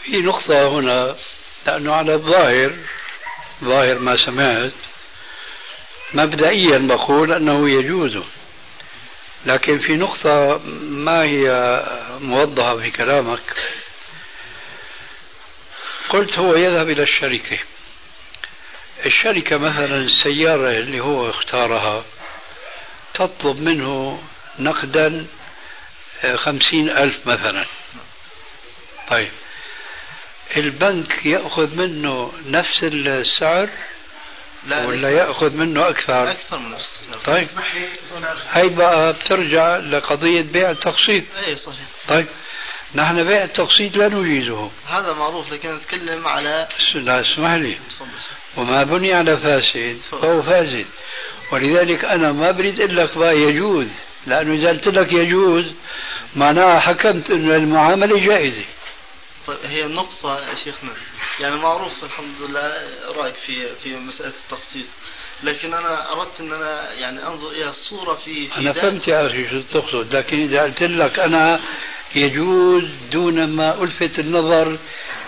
في نقطة هنا لأنه على الظاهر ظاهر ما سمعت مبدئيا بقول أنه يجوز لكن في نقطة ما هي موضحة في كلامك. قلت هو يذهب إلى الشركة. الشركة مثلا السيارة اللي هو اختارها تطلب منه نقدا آه، خمسين ألف مثلا. طيب البنك يأخذ منه نفس السعر لا ولا يأخذ منه أكثر. أكثر من السعر طيب. هي بقى بترجع لقضية بيع التقسيط. أي صحيح. طيب. نحن بيع التقسيط لا نجيزه. هذا معروف لكن نتكلم على لا اسمح لي. وما بني على فاسد فهو فاسد. ولذلك أنا ما بريد أقول لك بقى يجوز لأنه إذا قلت لك يجوز معناها حكمت أن المعاملة جائزة. طيب هي النقطة يا شيخنا يعني معروف الحمد لله رأيك في في مسألة التقسيط لكن أنا أردت أن أنا يعني أنظر إلى الصورة في, في أنا فهمت يا أخي شو تقصد لكن إذا قلت لك أنا يجوز دون ما ألفت النظر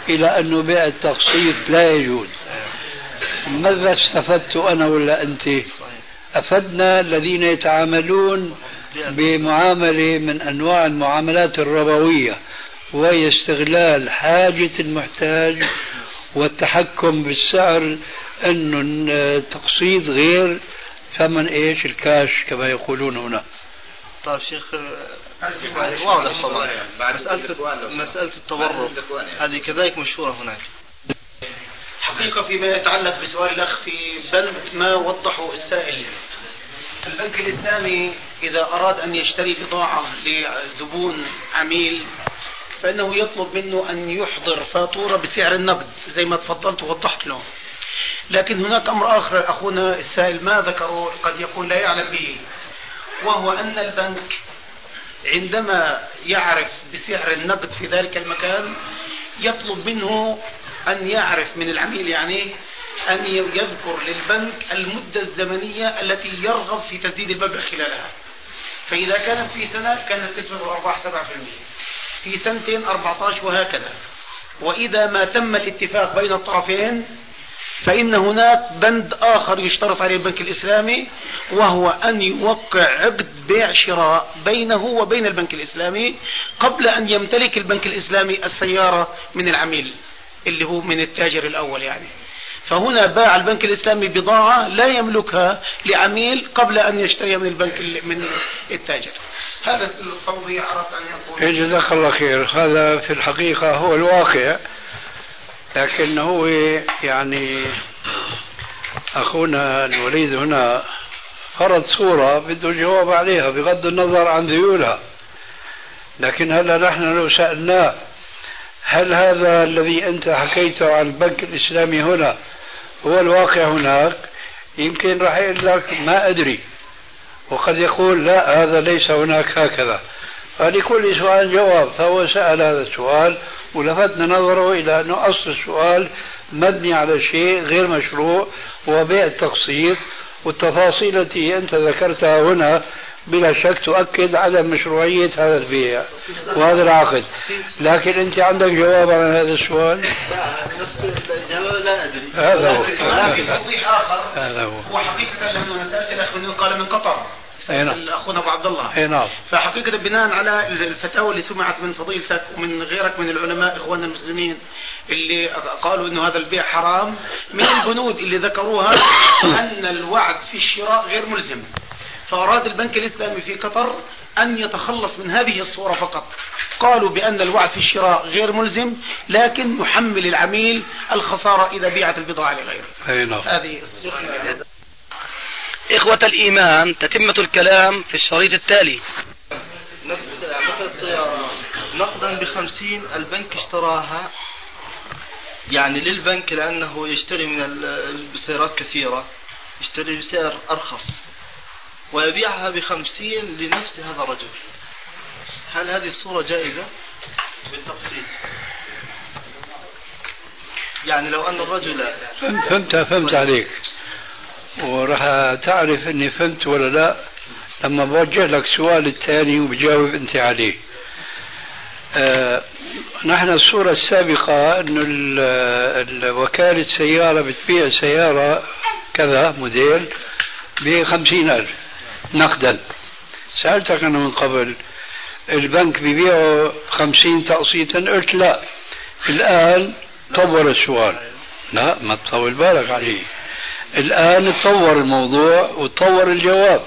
إلى أنه بيع التقسيط لا يجوز. ماذا استفدت أنا ولا أنت؟ أفدنا الذين يتعاملون بمعاملة من أنواع المعاملات الربوية. وهي استغلال حاجة المحتاج والتحكم بالسعر أنه التقسيط غير ثمن إيش الكاش كما يقولون هنا. طيب شيخ واضح طبعا. مسألة مسألة التورط. هذه كذلك مشهورة هناك. حقيقة فيما يتعلق بسؤال الأخ في بند ما وضحه السائل. البنك الإسلامي إذا أراد أن يشتري بضاعة لزبون عميل فإنه يطلب منه أن يحضر فاتورة بسعر النقد زي ما تفضلت ووضحت له لكن هناك أمر آخر أخونا السائل ما ذكره قد يكون لا يعلم به؟ وهو أن البنك عندما يعرف بسعر النقد في ذلك المكان يطلب منه أن يعرف من العميل يعني أن يذكر للبنك المدة الزمنية التي يرغب في تسديد المبلغ خلالها. فإذا كانت في سنة كانت نسبة الأرباح 7% في سنتين 14 وهكذا. وإذا ما تم الاتفاق بين الطرفين فإن هناك بند آخر يشترط عليه البنك الإسلامي وهو أن يوقع عقد بيع شراء بينه وبين البنك الإسلامي قبل أن يمتلك البنك الإسلامي السيارة من العميل اللي هو من التاجر الأول يعني. فهنا باع البنك الإسلامي بضاعة لا يملكها لعميل قبل أن يشتري من البنك من التاجر. هذا التوضيح أردت أن يقول جزاك الله خير. هذا في الحقيقة هو الواقع لكن هو يعني أخونا الوليد هنا فرض صورة بده الجواب عليها بغض النظر عن ذيولها. لكن هلا نحن لو سألناه هل هذا الذي أنت حكيته عن البنك الإسلامي هنا هو الواقع هناك؟ يمكن راح يقول لك ما أدري. وقد يقول لا هذا ليس هناك هكذا. فلكل سؤال جواب فهو سأل هذا السؤال ولفتنا نظره إلى أنه أصل السؤال مبني على شيء غير مشروع هو بيع التقسيط والتفاصيل التي أنت ذكرتها هنا بلا شك تؤكد عدم مشروعية هذا البيع وهذا العقد. لكن أنت عندك جواب عن هذا السؤال؟ لا أدري هذا هو. لكن توضيح آخر هذا هو. هو حقيقة لما سألت الأخ قال من قطر نعم. اخونا ابو عبد الله أي نعم. فحقيقة بناء على الفتاوى اللي سمعت من فضيلتك ومن غيرك من العلماء اخواننا المسلمين اللي قالوا إنه هذا البيع حرام من البنود اللي ذكروها أن الوعد في الشراء غير ملزم. فأراد البنك الإسلامي في قطر أن يتخلص من هذه الصورة فقط. قالوا بأن الوعد في الشراء غير ملزم لكن نحمل العميل الخسارة إذا بيعت البضاعة لغيره. نعم. هذه إخوة الإيمان تتمة الكلام في الشريط التالي. نفس مثل السيارة. نقدا بخمسين البنك اشتراها. يعني للبنك لأنه يشتري من السيارات كثيرة. يشتري بسعر أرخص. ويبيعها بخمسين لنفس هذا الرجل. هل هذه الصورة جائزة؟ بالتفصيل. يعني لو أن الرجل فهمت فهمت عليك. وراح تعرف إني فهمت ولا لا لما بوجه لك سؤال الثاني وبجاوب أنت عليه. آه نحن الصورة السابقة أن وكالة سيارة بتبيع سيارة كذا موديل بخمسين ألف. نقدا. سألتك أنا من قبل البنك بيبيعه خمسين تقسيطا؟ قلت لا. الآن طور السؤال. لا ما تطول بالك عليه. الآن تطور الموضوع وتطور الجواب.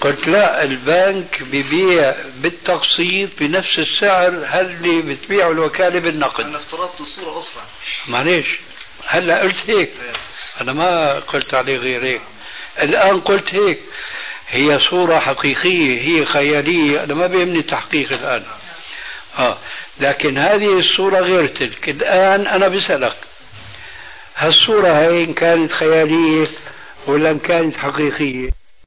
قلت لا البنك ببيع بالتقسيط بنفس السعر هل اللي بتبيعه الوكالة بالنقد. أنا افترضت صورة أخرى. معليش. هلا قلت هيك. أنا ما قلت عليه غير هيك. الآن قلت هيك. هي صورة حقيقية هي خيالية أنا ما بيهمني التحقيق الآن. آه لكن هذه الصورة غير تلك. الآن أنا بسألك هالصورة هاي إن كانت خيالية ولا إن كانت حقيقية؟